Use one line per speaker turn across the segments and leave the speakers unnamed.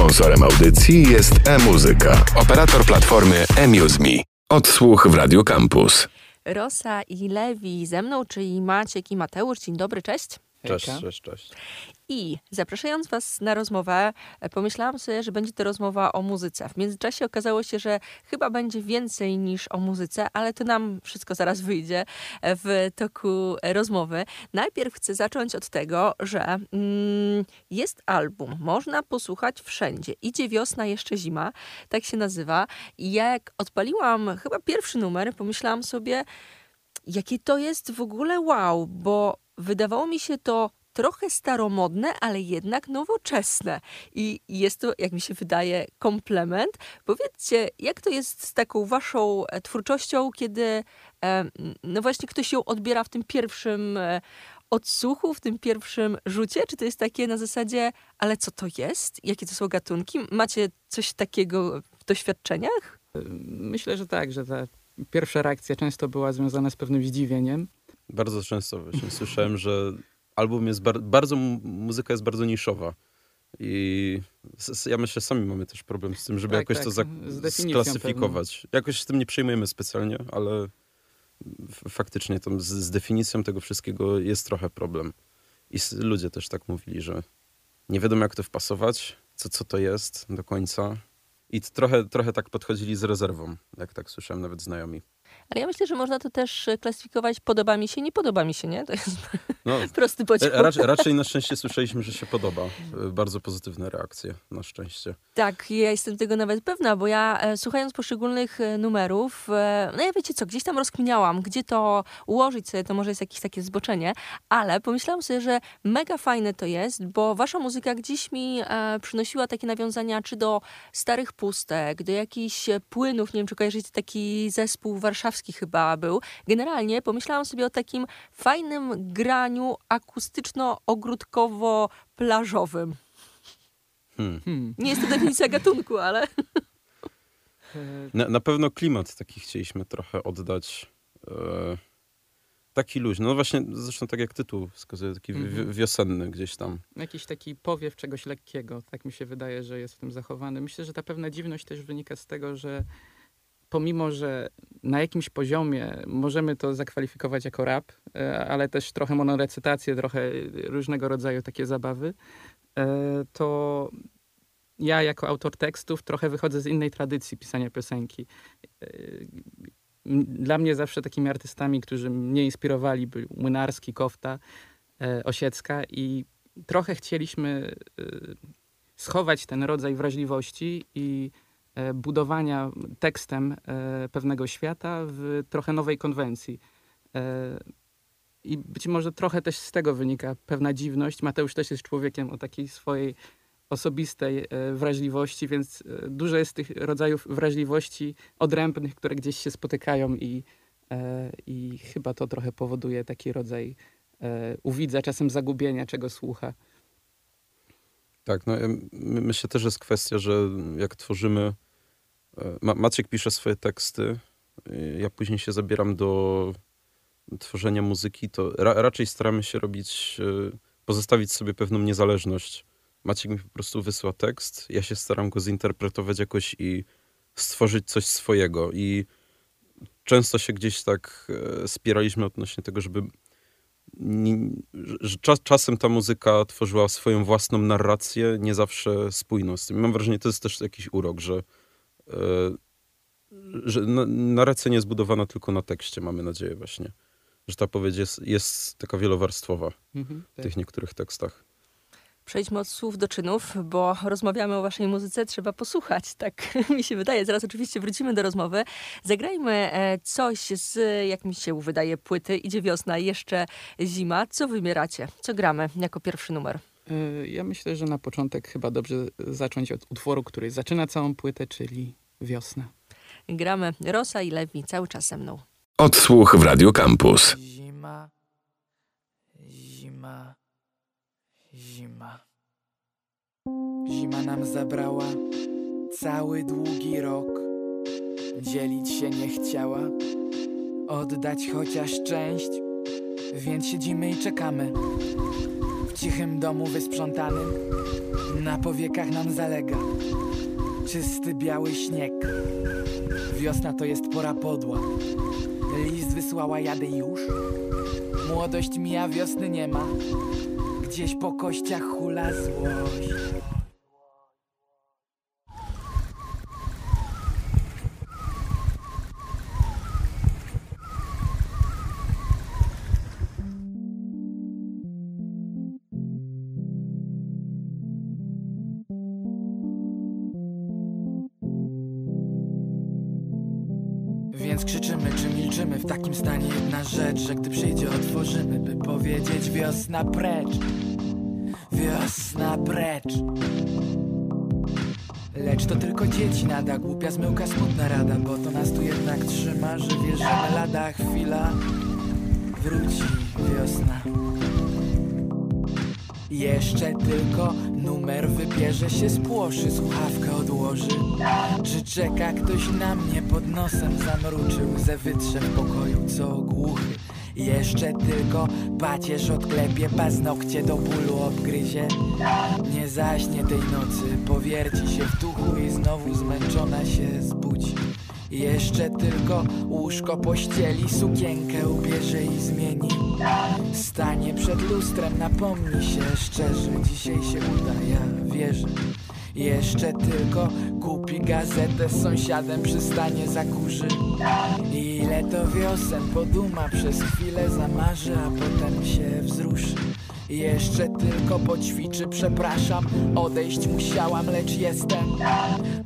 Sponsorem audycji jest e-muzyka, operator platformy eMuseMe. Odsłuch w Radio Campus.
Rosa i Lewi ze mną, czyli Maciek i Mateusz. Dzień dobry, cześć.
Cześć, cześć, cześć.
I zapraszając Was na rozmowę, e, pomyślałam sobie, że będzie to rozmowa o muzyce. W międzyczasie okazało się, że chyba będzie więcej niż o muzyce, ale to nam wszystko zaraz wyjdzie e, w toku e, rozmowy. Najpierw chcę zacząć od tego, że mm, jest album, można posłuchać wszędzie. Idzie wiosna, jeszcze zima, tak się nazywa. I jak odpaliłam chyba pierwszy numer, pomyślałam sobie, jakie to jest w ogóle wow, bo wydawało mi się to trochę staromodne, ale jednak nowoczesne. I jest to, jak mi się wydaje, komplement. Powiedzcie, jak to jest z taką waszą e, twórczością, kiedy e, no właśnie ktoś ją odbiera w tym pierwszym e, odsłuchu, w tym pierwszym rzucie? Czy to jest takie na zasadzie, ale co to jest? Jakie to są gatunki? Macie coś takiego w doświadczeniach?
Myślę, że tak, że ta pierwsza reakcja często była związana z pewnym zdziwieniem.
Bardzo często właśnie słyszałem, że album jest bar- bardzo, mu- muzyka jest bardzo niszowa. I ja myślę, sami mamy też problem z tym, żeby
Tak,
jakoś
tak,
to
z
sklasyfikować. Jakoś się tym nie przejmujemy specjalnie, ale faktycznie tam z, z definicją tego wszystkiego jest trochę problem. I ludzie też tak mówili, że nie wiadomo jak to wpasować, co, co to jest do końca. I trochę, trochę tak podchodzili z rezerwą, jak tak słyszałem nawet znajomi.
Ale ja myślę, że można to też e, klasyfikować podoba mi się, nie podoba mi się, nie? To jest
No,
prosty podział.
E, Raczej, raczej na szczęście słyszeliśmy, że się podoba. E, Bardzo pozytywne reakcje, na szczęście.
Tak, ja jestem tego nawet pewna, bo ja słuchając poszczególnych numerów, no ja wiecie co, gdzieś tam rozkminiałam, gdzie to ułożyć sobie, to może jest jakieś takie zboczenie, ale pomyślałam sobie, że mega fajne to jest, bo wasza muzyka gdzieś mi przynosiła takie nawiązania czy do starych pustek, do jakichś płynów, nie wiem czy kojarzycie taki zespół warszawski chyba był. Generalnie pomyślałam sobie o takim fajnym graniu akustyczno-ogródkowo-plażowym.
Hmm.
Hmm.
Nie jest to definicja gatunku, ale...
Na, na pewno klimat taki chcieliśmy trochę oddać. E, taki luźny. No właśnie, zresztą tak jak tytuł wskazuje, taki
Mhm.
wiosenny gdzieś tam.
Jakiś taki powiew czegoś lekkiego, tak mi się wydaje, że jest w tym zachowany. Myślę, że ta pewna dziwność też wynika z tego, że pomimo, że na jakimś poziomie możemy to zakwalifikować jako rap, e, ale też trochę monorecytację, trochę różnego rodzaju takie zabawy, e, to ja jako autor tekstów trochę wychodzę z innej tradycji pisania piosenki. E, Dla mnie zawsze takimi artystami, którzy mnie inspirowali, byli Młynarski, Kofta, Osiecka i trochę chcieliśmy schować ten rodzaj wrażliwości i budowania tekstem e, pewnego świata w trochę nowej konwencji. E, I być może trochę też z tego wynika pewna dziwność. Mateusz też jest człowiekiem o takiej swojej osobistej e, wrażliwości, więc e, dużo jest tych rodzajów wrażliwości odrębnych, które gdzieś się spotykają i, e, i chyba to trochę powoduje taki rodzaj e, u widza czasem zagubienia, czego słucha.
Tak, no myślę też, że jest kwestia, że jak tworzymy... e, Ma, Maciek pisze swoje teksty, e, ja później się zabieram do tworzenia muzyki, to ra, raczej staramy się robić, e, pozostawić sobie pewną niezależność. Maciek mi po prostu wysyła tekst, ja się staram go zinterpretować jakoś i stworzyć coś swojego. I często się gdzieś tak spieraliśmy odnośnie tego, żeby że czas, czasem ta muzyka tworzyła swoją własną narrację, nie zawsze spójną z tym. Mam wrażenie, to jest też jakiś urok, że, e, że na, narracja nie jest budowana tylko na tekście, mamy nadzieję właśnie. Że ta powiedzi jest, jest taka wielowarstwowa
Mhm,
w
tak.
tych niektórych tekstach.
Przejdźmy od słów do czynów, bo rozmawiamy o waszej muzyce, trzeba posłuchać, tak mi się wydaje. Zaraz oczywiście wrócimy do rozmowy. Zagrajmy e, coś z, jak mi się wydaje, płyty. Idzie wiosna, jeszcze zima. Co wymieracie? Co gramy jako pierwszy numer?
Y, Ja myślę, że na początek chyba dobrze zacząć od utworu, który zaczyna całą płytę, czyli Wiosna.
Gramy Rosa i Lewi cały czas ze mną.
Odsłuch w Radio Campus.
Zima, zima, zima. Zima nam zabrała cały długi rok. Dzielić się nie chciała, oddać chociaż część, więc siedzimy i czekamy. W cichym domu wysprzątanym, Na powiekach nam zalega czysty biały śnieg. Wiosna to jest pora podła. List wysłała, jadę już. Młodość mija, wiosny nie ma. Gdzieś po kościach hula złość. Takim stanie jedna rzecz Że gdy przyjdzie otworzymy, by powiedzieć wiosna precz. Wiosna precz. Lecz to tylko dzieci nada, głupia zmyłka, smutna rada Bo to nas tu jednak trzyma, że wierzymy lada chwila Wróci wiosna jeszcze tylko numer wybierze się spłoszy, słuchawkę odłoży. Czy czeka ktoś na mnie pod nosem zamruczył, ze wytrze w pokoju, co głuchy. Jeszcze tylko pacierz odklepie, paznokcie do bólu obgryzie. Nie zaśnie tej nocy, powierci się w duchu i znowu zmęczona się zbudzi. Jeszcze tylko łóżko pościeli, sukienkę ubierze i zmieni. Stanie przed lustrem, napomni się szczerze, dzisiaj się uda, ja wierzę. Jeszcze tylko kupi gazetę z sąsiadem przystanie zakurzy Ile to wiosen poduma przez chwilę zamarzy, a potem się wzruszy jeszcze tylko poćwiczy, przepraszam. Odejść musiałam, lecz jestem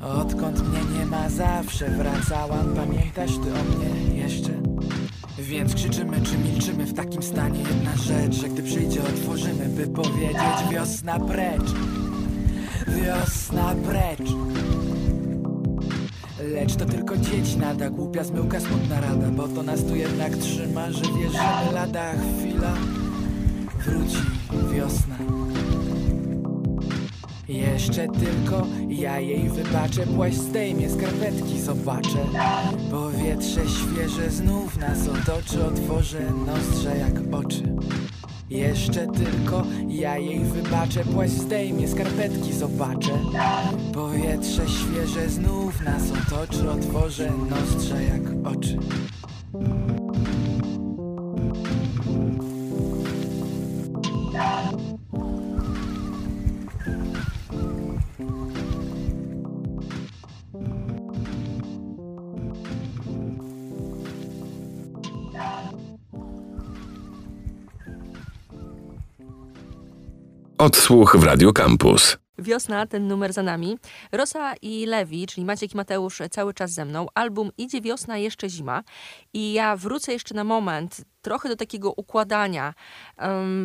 Odkąd mnie nie ma, zawsze wracałam. Pamiętasz ty o mnie jeszcze? Więc krzyczymy czy milczymy w takim stanie? Jedna rzecz, że gdy przyjdzie otworzymy By powiedzieć wiosna precz. Wiosna precz. Lecz to tylko dzieci nada Głupia zmyłka, smutna rada. Bo to nas tu jednak trzyma Że wierzymy lada chwila Wróci wiosna jeszcze tylko ja jej wybaczę Płaszcz zdejmie, skarpetki zobaczę. Powietrze świeże znów nas otoczy Otworzę nozdrze jak oczy. Jeszcze tylko ja jej wybaczę Płaszcz zdejmie, skarpetki zobaczę. Powietrze świeże znów nas otoczy Otworzę nozdrze jak oczy
Odsłuch w Radio Campus.
Wiosna, ten numer za nami. Rosa i Lewi, czyli Maciek i Mateusz cały czas ze mną. Album Idzie wiosna, jeszcze zima. I ja wrócę jeszcze na moment trochę do takiego układania,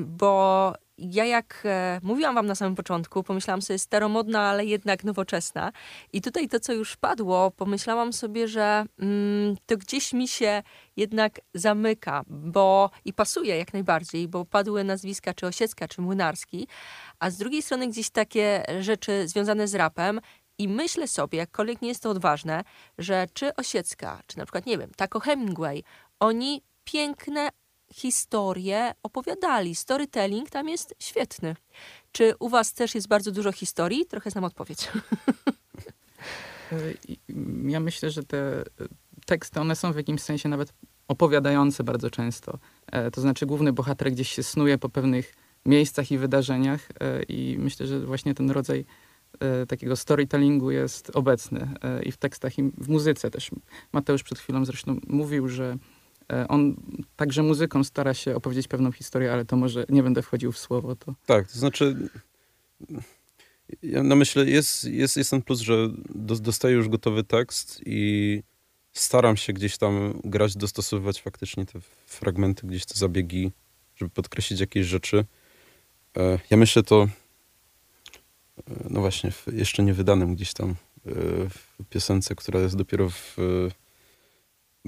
bo ja jak e, mówiłam wam na samym początku, pomyślałam sobie staromodna, ale jednak nowoczesna. I tutaj to, co już padło, pomyślałam sobie, że mm, to gdzieś mi się jednak zamyka, bo i pasuje jak najbardziej, bo padły nazwiska czy Osiecka, czy Młynarski, a z drugiej strony gdzieś takie rzeczy związane z rapem i myślę sobie, jakkolwiek nie jest to odważne, że czy Osiecka, czy na przykład, nie wiem, Taco Hemingway, oni piękne historie opowiadali. Storytelling tam jest świetny. Czy u was też jest bardzo dużo historii? Trochę znam odpowiedź.
Ja myślę, że te teksty, one są w jakimś sensie nawet opowiadające bardzo często. E, to znaczy główny bohater gdzieś się snuje po pewnych miejscach i wydarzeniach e, i myślę, że właśnie ten rodzaj e, takiego storytellingu jest obecny i w tekstach, i w muzyce też. Mateusz przed chwilą zresztą mówił, że on także muzyką stara się opowiedzieć pewną historię, ale to może nie będę wchodził w słowo. To...
Tak, to znaczy ja no myślę, jest, jest, jest ten plus, że dostaję już gotowy tekst i staram się gdzieś tam grać, dostosowywać faktycznie te fragmenty, gdzieś te zabiegi, żeby podkreślić jakieś rzeczy. E, ja myślę to, e, no właśnie, w jeszcze nie wydanym gdzieś tam e, w piosence, która jest dopiero w,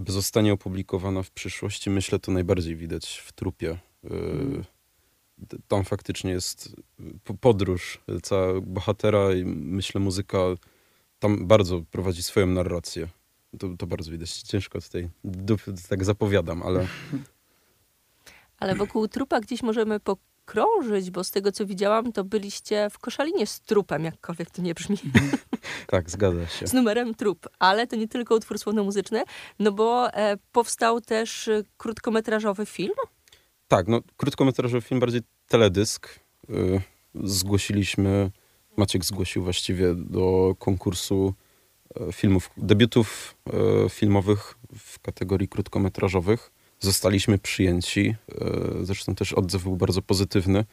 zostanie opublikowana w przyszłości. Myślę, to najbardziej widać w trupie. Mm. Tam faktycznie jest podróż cała bohatera i myślę muzyka tam bardzo prowadzi swoją narrację. To, to bardzo widać. Ciężko tutaj tak zapowiadam, ale...
Ale wokół trupa gdzieś możemy po krążyć, bo z tego co widziałam, to byliście w Koszalinie z trupem, jakkolwiek to nie brzmi,
Tak, zgadza się.
z numerem trup. Ale to nie tylko utwór słowno-muzyczny, no bo e, powstał też e, krótkometrażowy film.
Tak, no krótkometrażowy film, bardziej teledysk. Y, Zgłosiliśmy, Maciek zgłosił właściwie do konkursu e, filmów, debiutów e, filmowych w kategorii krótkometrażowych. Zostaliśmy przyjęci, e, zresztą też odzew był bardzo pozytywny.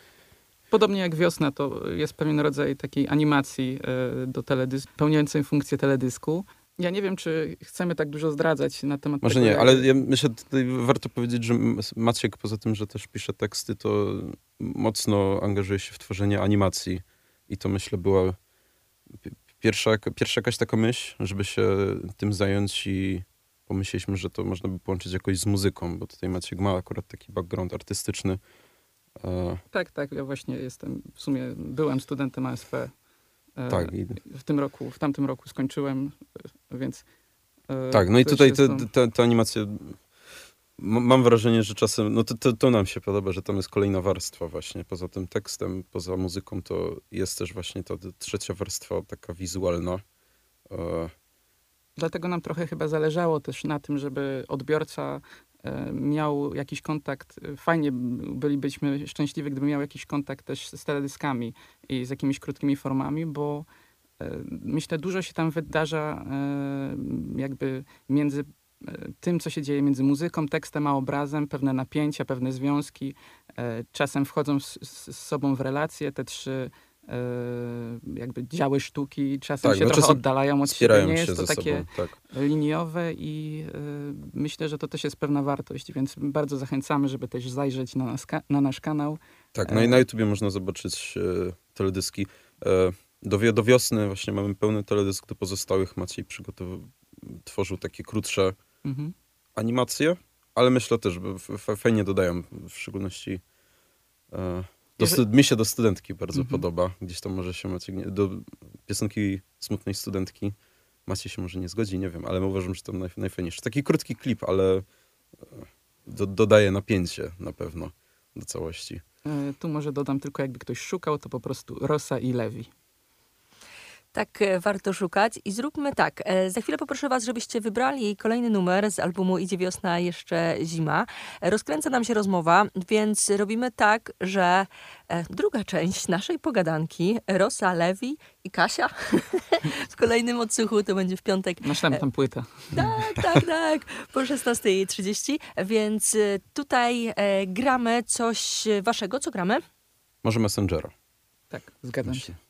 Podobnie jak wiosna, to jest pewien rodzaj takiej animacji e, do teledysku, pełniącej funkcję teledysku. Ja nie wiem, czy chcemy tak dużo zdradzać na temat
Może
tego.
nie,
jak-
ale ja myślę, tutaj warto powiedzieć, że Maciek poza tym, że też pisze teksty, to mocno angażuje się w tworzenie animacji. I to myślę była pi- pierwsza, pierwsza jakaś taka myśl, żeby się tym zająć i pomyśleliśmy, że to można by połączyć jakoś z muzyką, bo tutaj Maciek ma akurat taki background artystyczny. E,
Tak, tak, ja właśnie jestem, w sumie byłem studentem ASP. e,
tak,
W tym roku, w tamtym roku skończyłem, e, więc...
tak, no i tutaj te, te, te animacje, mam wrażenie, że czasem, no to, to, to nam się podoba, że tam jest kolejna warstwa właśnie, poza tym tekstem, poza muzyką, to jest też właśnie ta trzecia warstwa taka wizualna.
Dlatego nam trochę chyba zależało też na tym, żeby odbiorca e, miał jakiś kontakt. Fajnie bylibyśmy szczęśliwi, gdyby miał jakiś kontakt też z teledyskami i z jakimiś krótkimi formami, bo e, myślę, dużo się tam wydarza e, jakby między tym, co się dzieje między muzyką, tekstem a obrazem, pewne napięcia, pewne związki. Czasem wchodzą z, z, sobą w relacje te trzy jakby działy sztuki, czasem
Tak,
się
no
trochę
czasem
oddalają od siebie. Nie jest to takie
sobą. Tak.
liniowe i y, myślę, że to też jest pewna wartość, więc bardzo zachęcamy, żeby też zajrzeć na, nas, na nasz kanał.
Tak, no i
E.
na YouTubie można zobaczyć e, teledyski. E, do, do wiosny właśnie mamy pełny teledysk, do pozostałych Maciej przygotował, tworzył takie krótsze
Mhm.
animacje, ale myślę też, że fajnie dodają, w szczególności do, mi się do studentki bardzo
Mhm.
podoba. Gdzieś tam może się Maciej, nie, do piosenki smutnej studentki Maciej się może nie zgodzi, nie wiem, ale uważam, że to naj, najfajniejsze. Taki krótki klip, ale e, do, dodaje napięcie na pewno do całości.
Y, tu może dodam tylko, jakby ktoś szukał, to po prostu Rosa i Lewi.
Tak e, warto szukać. I zróbmy tak. e, Za chwilę poproszę was, żebyście wybrali kolejny numer z albumu Idzie wiosna, jeszcze zima. E, Rozkręca nam się rozmowa, więc robimy tak, że druga część naszej pogadanki, Rosa, Lewi i Kasia w kolejnym odsłuchu, to będzie w piątek
Następna płyta.
tak, tak, tak. Po 16.30. Więc tutaj gramy coś waszego. Co gramy?
Może Messengera.
Tak, zgadzam się.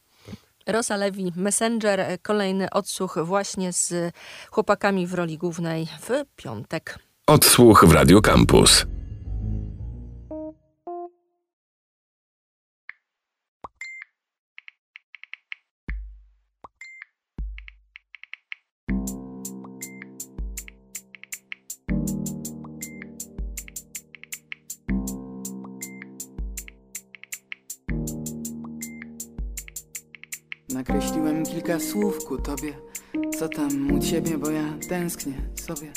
Rosa Lewi, Messenger. Kolejny odsłuch właśnie z chłopakami w roli głównej w piątek.
Odsłuch w Radio Campus.
Nakreśliłem kilka słów ku tobie Co tam u ciebie, bo ja tęsknię sobie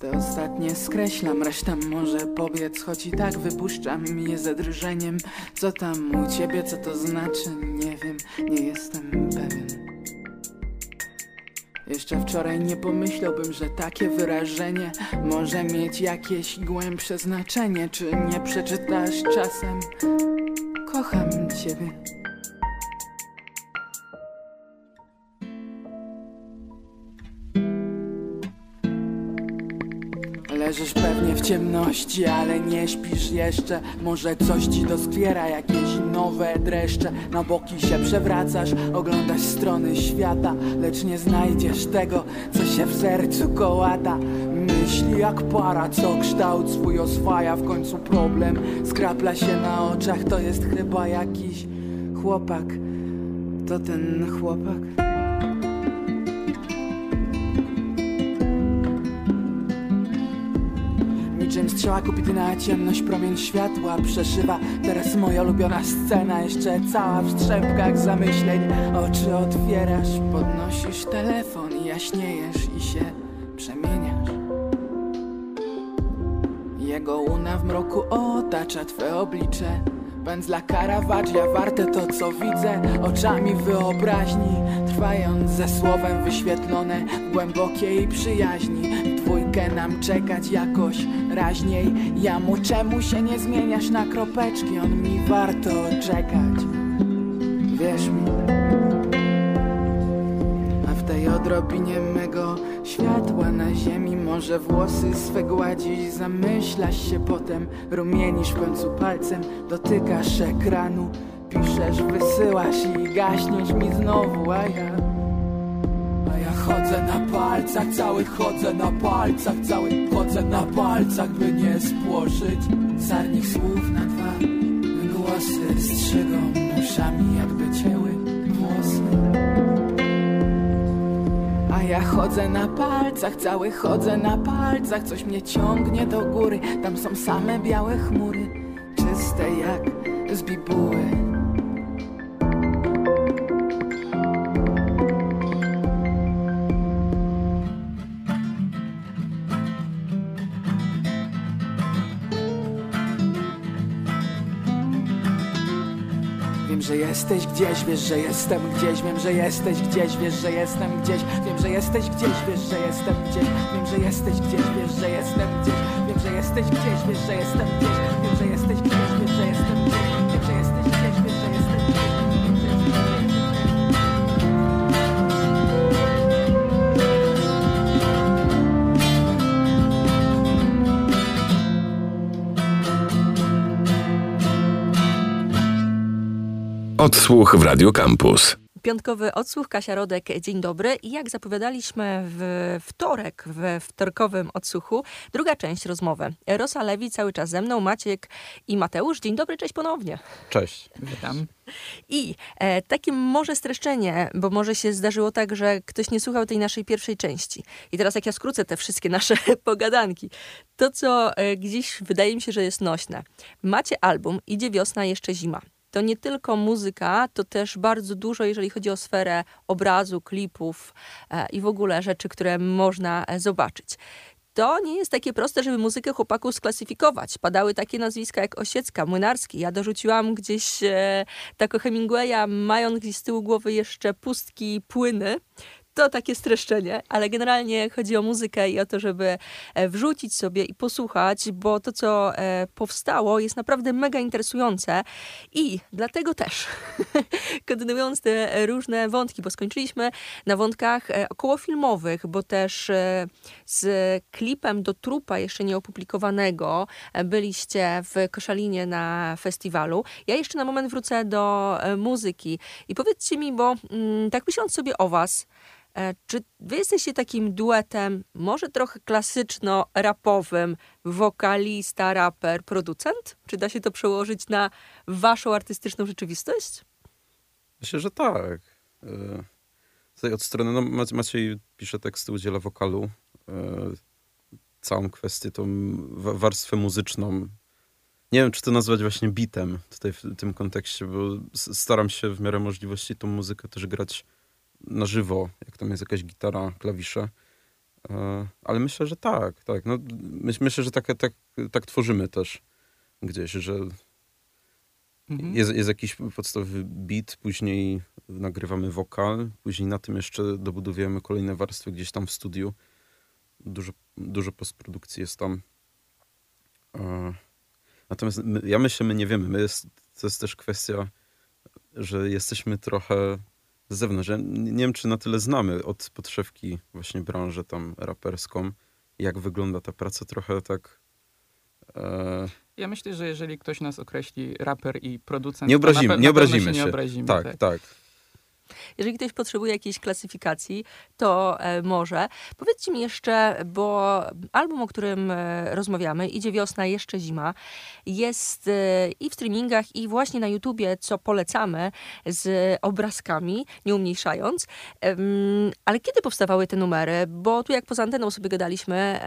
Te ostatnie skreślam, reszta może pobiec Choć i tak wypuszczam je ze drżeniem Co tam u ciebie, co to znaczy, nie wiem Nie jestem pewien jeszcze wczoraj nie pomyślałbym, że takie wyrażenie może mieć jakieś głębsze znaczenie. Czy nie przeczytasz czasem? Kocham ciebie. Ciemności, ale nie śpisz jeszcze. Może coś ci doskwiera, jakieś nowe dreszcze. Na boki się przewracasz, oglądasz strony świata Lecz nie znajdziesz tego, co się w sercu kołata. Myśli jak para, co kształt swój oswaja. W końcu problem skrapla się na oczach. To jest chyba jakiś chłopak. To ten chłopak? Niczym strzała kupity na ciemność Promień światła przeszywa. Teraz moja ulubiona scena Jeszcze cała w strzępkach zamyśleń. Oczy otwierasz Podnosisz telefon Jaśniejesz i się przemieniasz. Jego łuna w mroku otacza Twe oblicze. Pędzla Caravaggia, warte to co widzę. Oczami wyobraźni Trwając ze słowem wyświetlone W głębokiej przyjaźni Dwójkę nam czekać jakoś raźniej. Ja mu czemu się nie zmieniasz na kropeczki? On mi warto czekać. Wierz mi. A w tej odrobinie mego światła na ziemi Może włosy swe gładzisz, zamyślasz się potem Rumienisz w końcu palcem, dotykasz ekranu. Piszesz, wysyłasz i gaśniesz mi znowu, A ja chodzę na palcach, cały chodzę na palcach Cały chodzę na palcach, by nie spłoszyć Sarnych słów na dwa głosy Strzygą uszami, jakby cięły włosy. A ja chodzę na palcach, cały chodzę na palcach Coś mnie ciągnie do góry, tam są same białe chmury Czyste jak z bibuły jesteś gdzieś, wiesz, że jestem gdzieś Wiem, że jesteś gdzieś, wiesz, że jestem gdzieś Wiem, że jesteś gdzieś, wiesz, że jestem gdzieś Wiem, że jesteś gdzieś, wiesz, że jestem gdzieś Wiem, że jesteś gdzieś, wiesz, że jestem gdzieś Wiem, że jesteś gdzieś,
Odsłuch w Radio Campus.
Piątkowy odsłuch, Kasia Rodek, dzień dobry. I jak zapowiadaliśmy w wtorek, we wtorkowym odsłuchu, druga część rozmowy. Rosa Lewi cały czas ze mną, Maciek i Mateusz. Dzień dobry, cześć ponownie.
Cześć.
Witam.
I e, takie może streszczenie, bo może się zdarzyło tak, że ktoś nie słuchał tej naszej pierwszej części. I teraz jak ja skrócę te wszystkie nasze pogadanki, to co e, gdzieś wydaje mi się, że jest nośne. Macie album, idzie wiosna, jeszcze zima. To nie tylko muzyka, to też bardzo dużo, jeżeli chodzi o sferę obrazu, klipów e, i w ogóle rzeczy, które można e, zobaczyć. To nie jest takie proste, żeby muzykę chłopaków sklasyfikować. Padały takie nazwiska jak Osiecka, Młynarski. Ja dorzuciłam gdzieś e, tako Hemingwaya, mając gdzieś z tyłu głowy jeszcze pustki płyny. To takie streszczenie, ale generalnie chodzi o muzykę i o to, żeby e, wrzucić sobie i posłuchać, bo to, co e, powstało, jest naprawdę mega interesujące i dlatego też, kontynuując te różne wątki, bo skończyliśmy na wątkach e, okołofilmowych, bo też z klipem do trupa jeszcze nieopublikowanego byliście w Koszalinie na festiwalu. Ja jeszcze na moment wrócę do muzyki i powiedzcie mi, bo mm, tak myśląc sobie o was, Czy wy jesteście takim duetem, może trochę klasyczno-rapowym, wokalista, raper, producent? Czy da się to przełożyć na waszą artystyczną rzeczywistość?
Myślę, że tak. E, Tutaj od strony, no Mac- Maciej pisze teksty, udziela wokalu. E, Całą kwestię, tą wa- warstwę muzyczną. Nie wiem, czy to nazwać właśnie bitem tutaj w tym kontekście, bo staram się w miarę możliwości tą muzykę też grać na żywo, jak tam jest jakaś gitara, klawisze. E, Ale myślę, że tak, tak. No, myś- myślę, że tak, tak, tak tworzymy też gdzieś, że
Mhm.
jest, jest jakiś podstawowy beat, później nagrywamy wokal, później na tym jeszcze dobudowujemy kolejne warstwy gdzieś tam w studiu. Dużo, dużo postprodukcji jest tam. E, Natomiast my, ja myślę, my nie wiemy. My jest, to jest też kwestia, że jesteśmy trochę z zewnątrz. Ja nie wiem, czy na tyle znamy od podszewki właśnie branżę tam raperską, jak wygląda ta praca trochę tak... E,
Ja myślę, że jeżeli ktoś nas określi raper i producent,
Nie
to na
obrazimy- nie
na pewno
obrazimy
się. Nie obrazimy
tak, tak.
Jeżeli ktoś potrzebuje jakiejś klasyfikacji, to e, może. Powiedzcie mi jeszcze, bo album, o którym e, rozmawiamy, Idzie wiosna, jeszcze zima, jest e, i w streamingach, i właśnie na YouTubie, co polecamy, z obrazkami, nie umniejszając. Ale kiedy powstawały te numery? Bo tu jak poza anteną sobie gadaliśmy,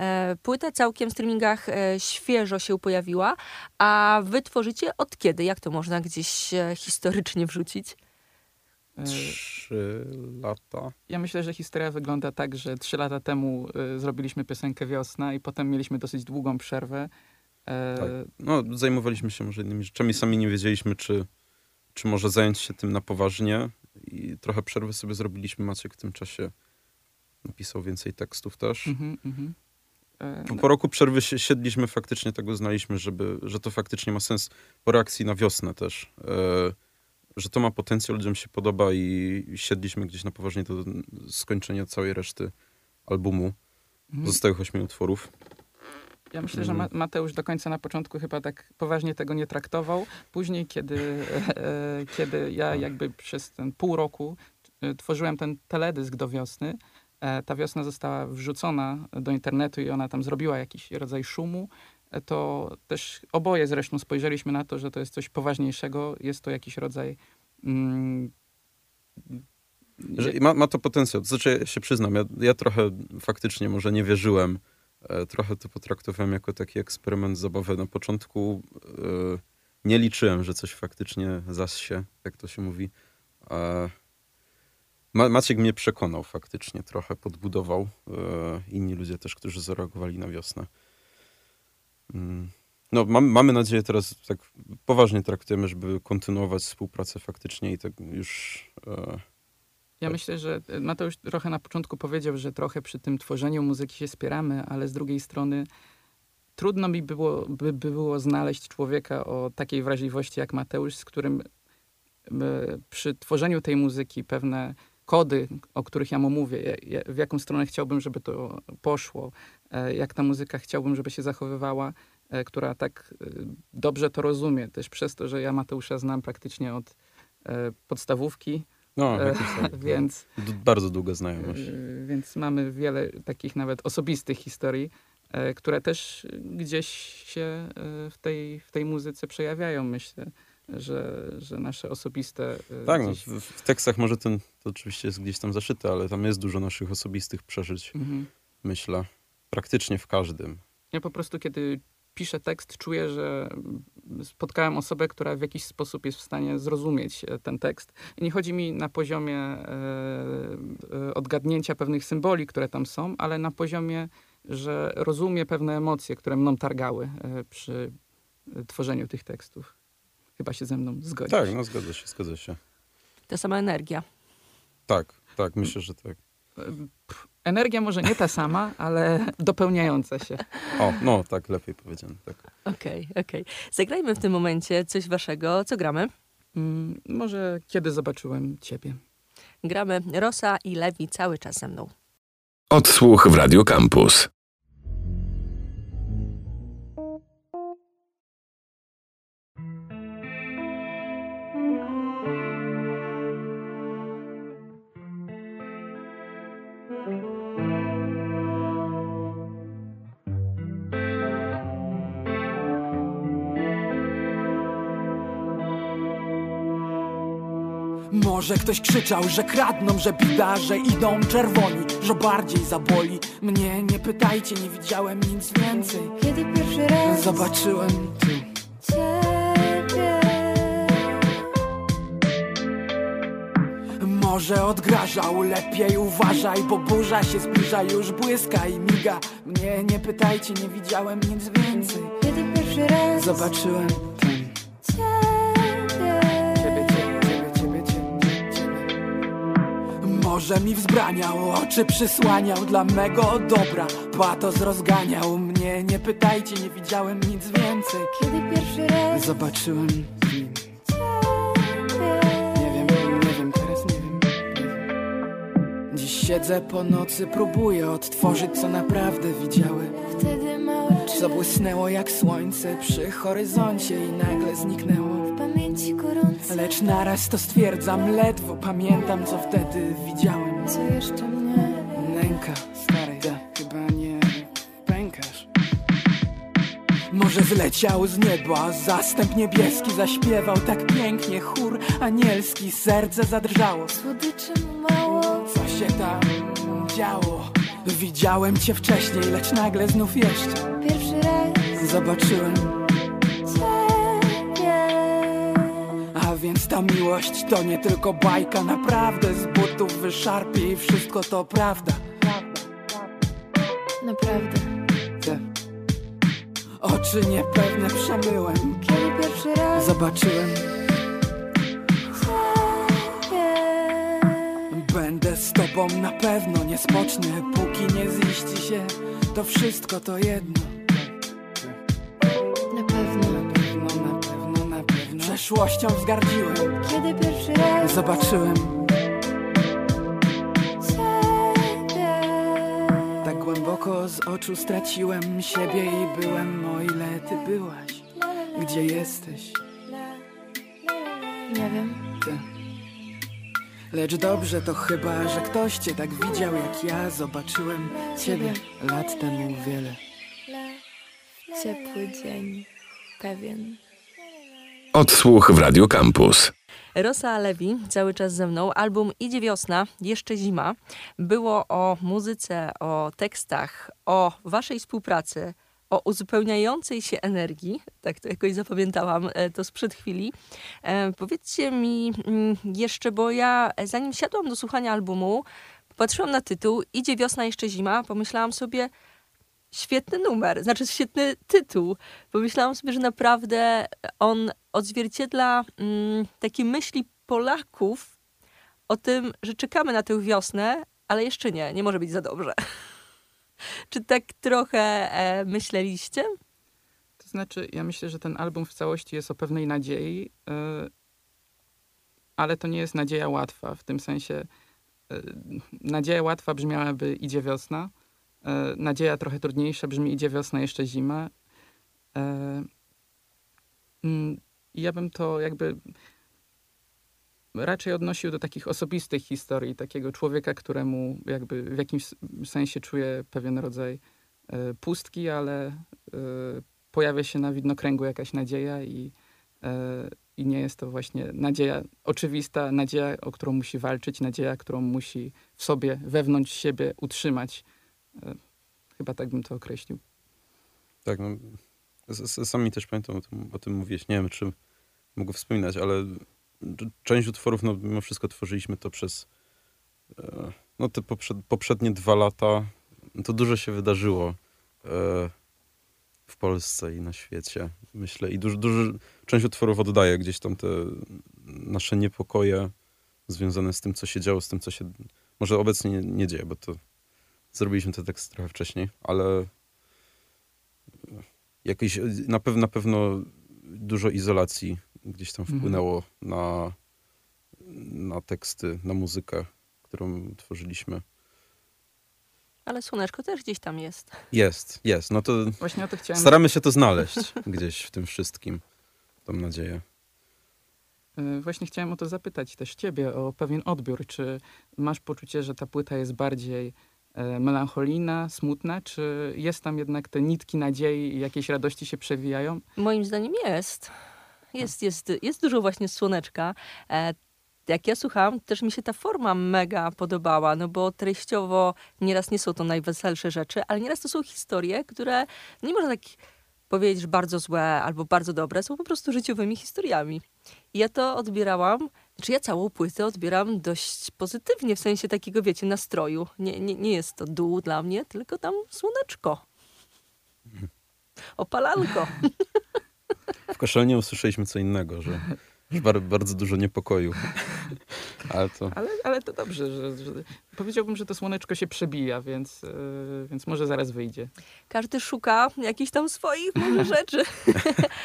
płyta całkiem w streamingach świeżo się pojawiła, a wy tworzycie od kiedy? Jak to można gdzieś historycznie wrzucić?
Trzy lata.
Ja myślę, że historia wygląda tak, że trzy lata temu y, zrobiliśmy piosenkę Wiosna i potem mieliśmy dosyć długą przerwę E,
Tak. No, zajmowaliśmy się może innymi rzeczami. Sami nie wiedzieliśmy, czy, czy może zająć się tym na poważnie. I trochę przerwy sobie zrobiliśmy. Maciek w tym czasie napisał więcej tekstów też.
mhm, mhm. E,
Po, roku przerwy si- siedliśmy, faktycznie tego uznaliśmy, żeby, że to faktycznie ma sens po reakcji na wiosnę też. E, że to ma potencjał, ludziom się podoba i siedliśmy gdzieś na poważnie do skończenia całej reszty albumu.
mhm.
Pozostałych ośmiu utworów.
Ja myślę, że Ma- Mateusz do końca na początku chyba tak poważnie tego nie traktował. Później, kiedy, e, kiedy ja jakby przez ten pół roku e, tworzyłem ten teledysk do wiosny, e, ta wiosna została wrzucona do internetu i ona tam zrobiła jakiś rodzaj szumu, e, to też oboje zresztą spojrzeliśmy na to, że to jest coś poważniejszego, jest to jakiś rodzaj mm,
Że ma, ma to potencjał. Znaczy, ja się przyznam, ja, ja trochę faktycznie może nie wierzyłem. E, trochę to potraktowałem jako taki eksperyment zabawy. Na początku e, nie liczyłem, że coś faktycznie zasie, jak to się mówi. E, Ma, Maciek mnie przekonał faktycznie, trochę podbudował. E, inni ludzie też, którzy zareagowali na wiosnę. Mm. No, mam, mamy nadzieję teraz, tak poważnie traktujemy, żeby kontynuować współpracę faktycznie i tak już... E,
Ja
Tak.
myślę, że Mateusz trochę na początku powiedział, że trochę przy tym tworzeniu muzyki się spieramy, ale z drugiej strony trudno mi było, by, by było znaleźć człowieka o takiej wrażliwości jak Mateusz, z którym e, przy tworzeniu tej muzyki pewne kody, o których ja mu mówię, w jaką stronę chciałbym, żeby to poszło, e, jak ta muzyka chciałbym, żeby się zachowywała, e, która tak e, dobrze to rozumie, też przez to, że ja Mateusza znam praktycznie od podstawówki,
No,
E,
tak.
więc,
D- bardzo długa znajomość.
więc mamy wiele takich nawet osobistych historii, e, które też gdzieś się e, w tej, w tej muzyce przejawiają, myślę, że, że nasze osobiste e,
Tak, no,
gdzieś...
w, w tekstach może ten, to oczywiście jest gdzieś tam zaszyte, ale tam jest dużo naszych osobistych przeżyć,
Mhm.
myślę. Praktycznie w każdym.
Ja po prostu, kiedy piszę tekst, czuję, że spotkałem osobę, która w jakiś sposób jest w stanie zrozumieć e, ten tekst. I nie chodzi mi na poziomie e, e, odgadnięcia pewnych symboli, które tam są, ale na poziomie, że rozumie pewne emocje, które mną targały przy tworzeniu tych tekstów. Chyba się ze mną zgodzisz.
Tak, no zgadza się, zgadza się.
Ta sama energia.
Tak, tak, myślę, że tak.
Energia może nie ta sama, ale dopełniająca się.
O, no tak, lepiej powiedziane, tak.
Okej, okej. Zagrajmy w tym momencie coś waszego. Co gramy?
Mm, Może kiedy zobaczyłem ciebie.
Gramy Rosa i Lewi cały czas ze mną.
Odsłuch w Radio Campus.
Może ktoś krzyczał, że kradną, że bida, że idą czerwoni, że bardziej zaboli. Mnie nie pytajcie, nie widziałem nic więcej.
Kiedy pierwszy raz
Zobaczyłem ty.
Ciebie
Może odgrażał, lepiej uważaj, bo burza się zbliża, już błyska i miga. Mnie nie pytajcie, nie widziałem nic więcej.
Kiedy pierwszy raz
Zobaczyłem ten. Może mi wzbraniał, oczy przysłaniał dla mego dobra. Patos rozganiał mnie, nie pytajcie, nie widziałem nic więcej.
Kiedy pierwszy raz
Zobaczyłem Nie wiem, nie wiem, teraz nie wiem. nie wiem. Dziś siedzę po nocy, próbuję odtworzyć, co naprawdę widziałem.
Wtedy
Zabłysnęło jak słońce przy horyzoncie i nagle zniknęło.
Pamięci gorące
Lecz naraz to stwierdzam, ledwo pamiętam, co wtedy widziałem.
Co jeszcze mnie
Nęka, stary, da, chyba nie pękasz. Może zleciał z nieba, zastęp niebieski zaśpiewał tak pięknie, chór anielski, serce zadrżało.
Słodyczy mało
Co się tam działo? Widziałem cię wcześniej, lecz nagle znów jeszcze
Pierwszy raz
zobaczyłem. Więc ta miłość to nie tylko bajka, naprawdę z butów wyszarpie i wszystko to prawda.
Naprawdę.
Te. Oczy niepewne przemyłem.
Kiedy pierwszy raz
Zobaczyłem. Będę z tobą na pewno Nie spocznę póki nie ziści się To wszystko to jedno
pewno
Przeszłością wzgardziłem.
Kiedy pierwszy raz
Zobaczyłem.
Ciebie.
Tak głęboko z oczu straciłem siebie i byłem O ile ty byłaś. Gdzie jesteś?
Nie wiem.
Ty. Lecz dobrze to chyba, że ktoś cię tak widział jak ja Zobaczyłem ciebie. Lat temu wiele.
Ciepły dzień Pewien
Odsłuch w Radio Campus.
Rosa Lewi cały czas ze mną. Album Idzie wiosna, jeszcze zima. Było o muzyce, o tekstach, o waszej współpracy, o uzupełniającej się energii. Tak to jakoś zapamiętałam e, to sprzed chwili. E, powiedzcie mi mm, jeszcze, bo ja e, zanim siadłam do słuchania albumu, patrzyłam na tytuł Idzie wiosna, jeszcze zima. Pomyślałam sobie, świetny numer, znaczy świetny tytuł. Pomyślałam sobie, że naprawdę on odzwierciedla mm, takie myśli Polaków o tym, że czekamy na tę wiosnę, ale jeszcze nie, nie może być za dobrze. Czy tak trochę e, myśleliście?
To znaczy, ja myślę, że ten album w całości jest o pewnej nadziei, yy, ale to nie jest nadzieja łatwa. W tym sensie yy, nadzieja łatwa brzmiałaby idzie wiosna, nadzieja trochę trudniejsza brzmi idzie wiosna, jeszcze zima. Yy, mm, I ja bym to jakby raczej odnosił do takich osobistych historii, takiego człowieka, któremu jakby w jakimś sensie czuje pewien rodzaj e, pustki, ale e, pojawia się na widnokręgu jakaś nadzieja i, e, i nie jest to właśnie nadzieja oczywista, nadzieja, o którą musi walczyć, nadzieja, którą musi w sobie, wewnątrz siebie utrzymać. E, Chyba tak bym to określił.
Tak, no, sami też pamiętam o tym, o tym mówiłeś. Nie wiem, czy mogę wspominać, ale część utworów, no mimo wszystko tworzyliśmy to przez e, no te poprzed, poprzednie dwa lata. To dużo się wydarzyło e, w Polsce i na świecie, myślę. I dużo, dużo, część utworów oddaje gdzieś tam te nasze niepokoje związane z tym, co się działo, z tym, co się może obecnie nie, nie dzieje, bo to zrobiliśmy te teksty trochę wcześniej, ale jakiś, na, pew, na pewno dużo izolacji gdzieś tam
Mhm.
wpłynęło na, na teksty, na muzykę, którą tworzyliśmy.
Ale słoneczko też gdzieś tam jest.
Jest, jest. No to
Właśnie o to chciałem...
staramy się to znaleźć gdzieś w tym wszystkim. Mam nadzieję.
E, Właśnie chciałem o to zapytać też ciebie, o pewien odbiór. Czy masz poczucie, że ta płyta jest bardziej e, melancholijna, smutna, czy jest tam jednak te nitki nadziei i jakiejś radości się przewijają?
Moim zdaniem jest. Jest, jest, jest dużo właśnie słoneczka. E, jak ja słuchałam, też mi się ta forma mega podobała, no bo treściowo nieraz nie są to najweselsze rzeczy, ale nieraz to są historie, które nie można tak powiedzieć, że bardzo złe albo bardzo dobre, są po prostu życiowymi historiami. I ja to odbierałam, czy ja całą płytę odbieram dość pozytywnie, w sensie takiego, wiecie, nastroju. Nie, nie, nie jest to dół dla mnie, tylko tam słoneczko. Opalanko.
W Koszelnie usłyszeliśmy co innego, że, że bar, bardzo dużo niepokoju. Ale to
Ale, ale to dobrze, że, że powiedziałbym, że to słoneczko się przebija, więc, e, więc może zaraz wyjdzie.
Każdy szuka jakichś tam swoich może rzeczy.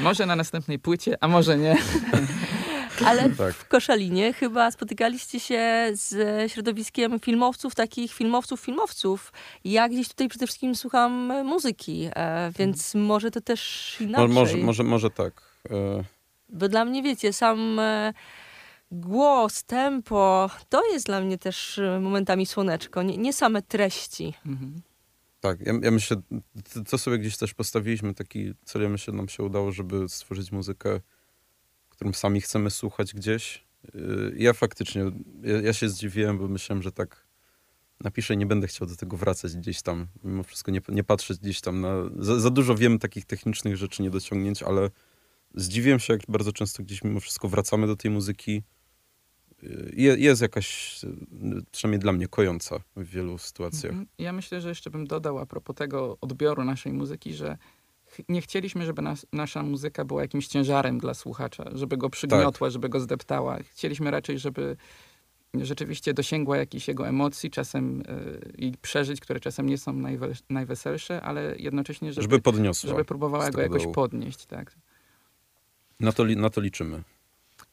Może na następnej płycie, a może nie.
Ale
tak.
w Koszalinie chyba spotykaliście się z środowiskiem filmowców, takich filmowców, filmowców. Ja gdzieś tutaj przede wszystkim słucham muzyki, e, więc może to też inaczej.
może, może, może tak. E,
Bo dla mnie, wiecie, sam e, głos, tempo, to jest dla mnie też momentami słoneczko, nie, nie same treści.
Mhm.
Tak, ja, ja myślę, to, to sobie gdzieś też postawiliśmy taki cel, ja myślę, nam się udało, żeby stworzyć muzykę, którą sami chcemy słuchać gdzieś. Yy, Ja faktycznie, ja, ja się zdziwiłem, bo myślałem, że tak napiszę i nie będę chciał do tego wracać gdzieś tam, mimo wszystko nie, nie patrzeć gdzieś tam na... Za, za dużo wiem takich technicznych rzeczy, niedociągnięć, ale zdziwiłem się, jak bardzo często gdzieś mimo wszystko wracamy do tej muzyki. Yy, Je, jest jakaś, yy, przynajmniej dla mnie, kojąca w wielu sytuacjach.
Mhm. Ja myślę, że jeszcze bym dodał a propos tego odbioru naszej muzyki, że nie chcieliśmy, żeby nas, nasza muzyka była jakimś ciężarem dla słuchacza, żeby go przygniotła, żeby go zdeptała. Chcieliśmy raczej, żeby rzeczywiście dosięgła jakichś jego emocji, czasem y, i przeżyć, które czasem nie są najwe- najweselsze, ale jednocześnie, żeby,
Żeby podniosła.
żeby próbowała go jakoś
dołu.
podnieść. Tak.
Na to, li- na to liczymy.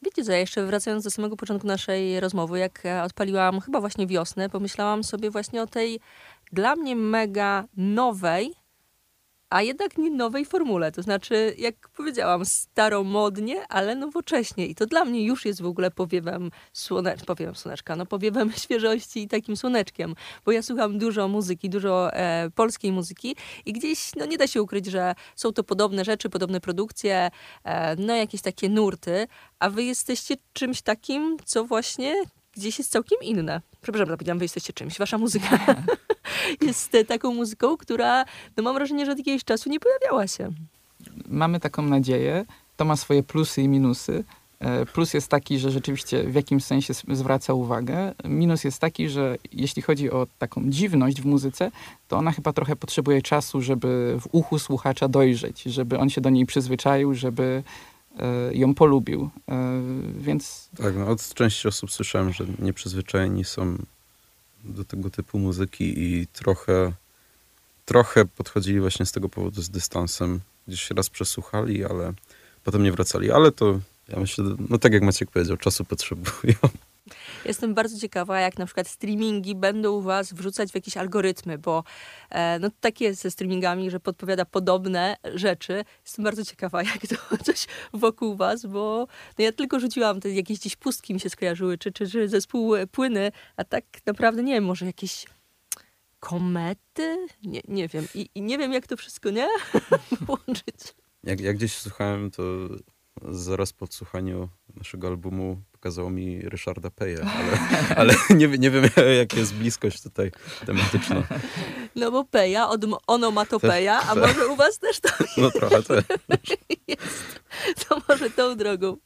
Wiecie co, ja jeszcze wracając do samego początku naszej rozmowy, jak e, odpaliłam chyba właśnie wiosnę, pomyślałam sobie właśnie o tej dla mnie mega nowej, a jednak nie nowej formule. To znaczy, jak powiedziałam, staromodnie, ale nowocześnie. I to dla mnie już jest w ogóle powiewem, słone... powiewem słoneczka, no powiewem świeżości i takim słoneczkiem. Bo ja słucham dużo muzyki, dużo e, polskiej muzyki i gdzieś, no nie da się ukryć, że są to podobne rzeczy, podobne produkcje, e, no jakieś takie nurty, a wy jesteście czymś takim, co właśnie gdzieś jest całkiem inne. Przepraszam, zapomniałam, wy jesteście czymś. Wasza muzyka jest taką muzyką, która, no mam wrażenie, że od jakiegoś czasu nie pojawiała się.
Mamy taką nadzieję. To ma swoje plusy i minusy. E, Plus jest taki, że rzeczywiście w jakimś sensie zwraca uwagę. Minus jest taki, że jeśli chodzi o taką dziwność w muzyce, to ona chyba trochę potrzebuje czasu, żeby w uchu słuchacza dojrzeć, żeby on się do niej przyzwyczaił, żeby ją polubił. E, Więc
Tak, no, od części osób słyszałem, że nieprzyzwyczajeni są do tego typu muzyki i trochę, trochę podchodzili właśnie z tego powodu z dystansem. Gdzieś raz przesłuchali, ale potem nie wracali. Ale to ja myślę, no tak jak Maciek powiedział, czasu potrzebują.
Jestem bardzo ciekawa, jak na przykład streamingi będą was wrzucać w jakieś algorytmy, bo e, no tak jest ze streamingami, że podpowiada podobne rzeczy. Jestem bardzo ciekawa, jak to coś wokół was, bo no ja tylko rzuciłam, te jakieś gdzieś pustki mi się skojarzyły, czy, czy, czy zespół e, płyny, a tak naprawdę nie wiem, może jakieś komety? Nie, nie wiem. I, I nie wiem, jak to wszystko, nie? Łączyć.
Jak, jak gdzieś słuchałem, to zaraz po odsłuchaniu naszego albumu pokazało mi Ryszarda Peja, ale, ale nie, nie wiem, jaka jest bliskość tutaj tematyczna.
No bo peja, od onomatopeja, a może u was też to
No trochę te.
jest. To może tą drogą.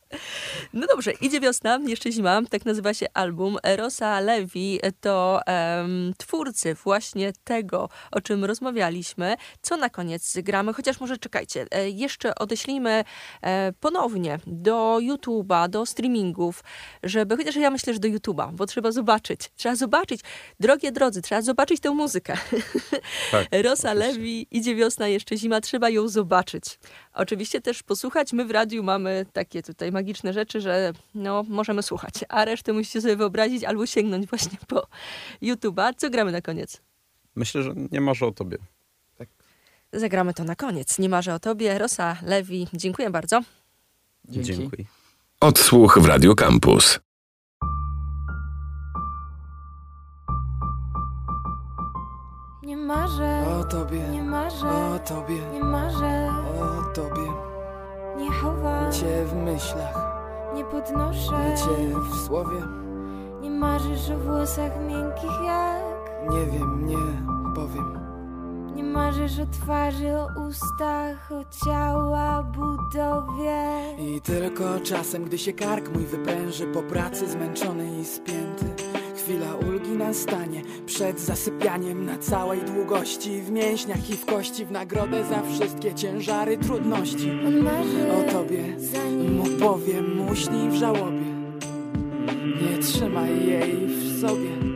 No dobrze, idzie wiosna, jeszcze zima, tak nazywa się album. Rosa Levi to em, twórcy właśnie tego, o czym rozmawialiśmy. Co na koniec gramy? Chociaż może czekajcie, e, jeszcze odeślijmy e, ponownie do YouTube'a, do streamingów, żeby, chociaż ja myślę, że do YouTube'a, bo trzeba zobaczyć. Trzeba zobaczyć, drogie drodzy, trzeba zobaczyć tę muzykę.
Tak,
Rosa. Lewi, idzie wiosna, jeszcze zima, trzeba ją zobaczyć. Oczywiście też posłuchać. My w radiu mamy takie tutaj magiczne rzeczy, że no, możemy słuchać, a resztę musicie sobie wyobrazić albo sięgnąć właśnie po YouTube'a. Co gramy na koniec?
Myślę, że nie marzę o tobie.
Zagramy to na koniec. Nie marzę o tobie. Rosa Lewi, dziękuję bardzo.
dzięki.
Dziękuję.
Odsłuch w Radio Campus.
Nie marzę,
O tobie,
nie marzę,
o tobie,
nie marzę,
o tobie.
nie chowam,
Cię w myślach,
nie podnoszę.
cię w słowie.
Nie marzysz o włosach miękkich jak
Nie wiem, nie powiem.
Nie marzysz o twarzy, o ustach, o ciała, budowie.
I tylko czasem, gdy się kark mój wypręży po pracy zmęczony i spięty Chwila ulgi nastanie przed zasypianiem na całej długości W mięśniach i w kości w nagrodę za wszystkie ciężary trudności.
On marzy
O tobie
zanim
mu powiem, uśnij w żałobie. Nie trzymaj jej w sobie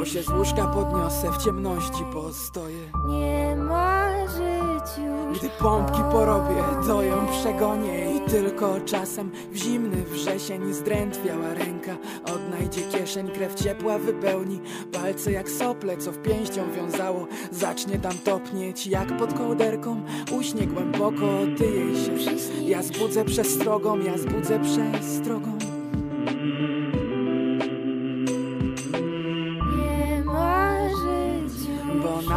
Bo się z łóżka podniosę, w ciemności postoję.
Nie marzyć już
Gdy pompki porobię, to ją przegonię I tylko czasem w zimny wrzesień zdrętwiała ręka. Odnajdzie kieszeń, krew ciepła wypełni. Palce jak sople, co w pięścią wiązało. Zacznie tam topnieć jak pod kołderką. Uśnie głęboko, ty jej się Ja zbudzę przestrogą, ja zbudzę przestrogą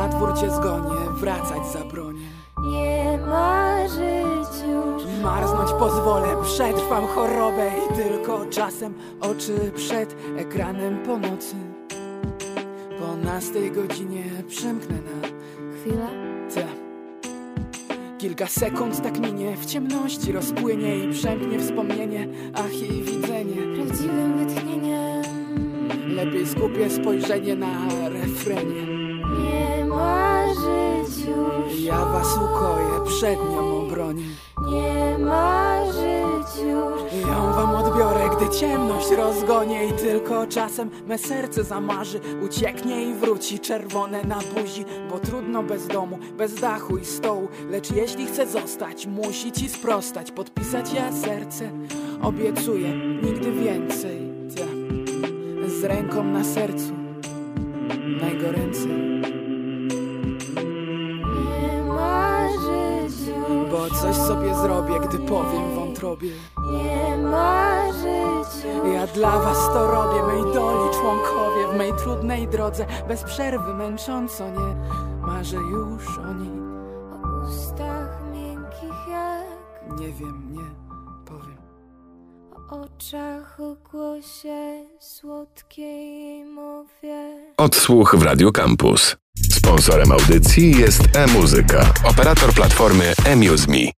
na dwór cię zgonię, wracać zabronię
Nie marzyć już
Marznąć pozwolę, przetrwam chorobę i tylko czasem oczy przed ekranem po nocy. Po nastej godzinie przemknę na
Chwila
te. Kilka sekund tak minie, w ciemności rozpłynie i przemknie wspomnienie, ach i widzenie.
Prawdziwym wytchnieniem
Lepiej skupię spojrzenie na refrenie.
Nie
Ja was ukoję, przed nią obronię
Nie marzyć już.
Ją wam odbiorę, gdy ciemność rozgonię I tylko czasem me serce zamarzy. Ucieknie i wróci czerwone na buzi Bo trudno bez domu, bez dachu i stołu. Lecz jeśli chce zostać, musi ci sprostać Podpisać ja serce, obiecuję Nigdy więcej, ja. Z ręką na sercu, najgoręcej coś sobie zrobię, gdy powiem wątrobie.
Nie marzyć już
Ja dla was to robię, mej doli członkowie W mej trudnej drodze, bez przerwy męcząco nie. Marzę już o niej,
O ustach miękkich jak
nie wiem, nie powiem.
O oczach, o głosie słodkiej mowie.
Odsłuch w Radio Campus. Sponsorem audycji jest e-muzyka, operator platformy eMuseMe.